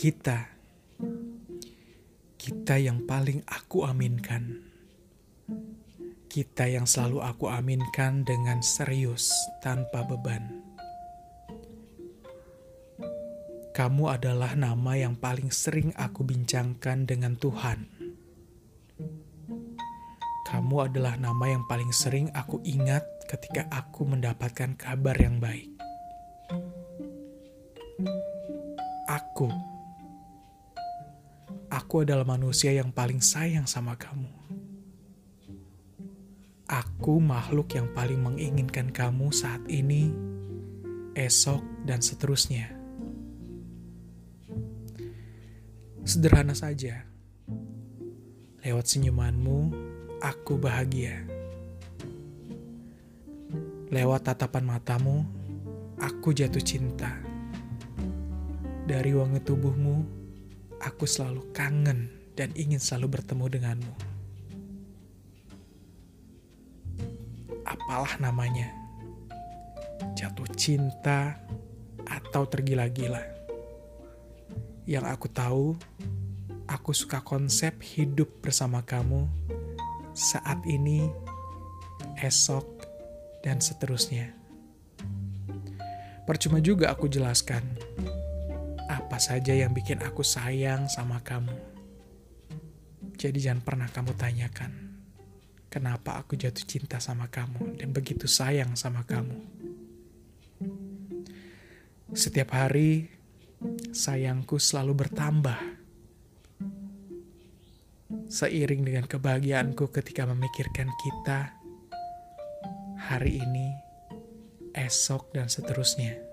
Kita, kita yang paling aku aminkan. Kita yang selalu aku aminkan dengan serius tanpa beban. Kamu adalah nama yang paling sering aku bincangkan dengan Tuhan. Kamu adalah nama yang paling sering aku ingat ketika aku mendapatkan kabar yang baik. Aku, aku adalah manusia yang paling sayang sama kamu. Aku makhluk yang paling menginginkan kamu saat ini, esok, dan seterusnya. Sederhana saja. Lewat senyumanmu, aku bahagia. Lewat tatapan matamu, aku jatuh cinta. Dari wangi tubuhmu, aku selalu kangen dan ingin selalu bertemu denganmu. Apalah namanya, jatuh cinta atau tergila-gila yang aku tahu, aku suka konsep hidup bersama kamu saat ini, esok, dan seterusnya. Percuma juga aku jelaskan saja yang bikin aku sayang sama kamu. Jadi jangan pernah kamu tanyakan kenapa aku jatuh cinta sama kamu dan begitu sayang sama kamu. Setiap hari sayangku selalu bertambah. Seiring dengan kebahagiaanku ketika memikirkan kita, hari ini, esok, dan seterusnya.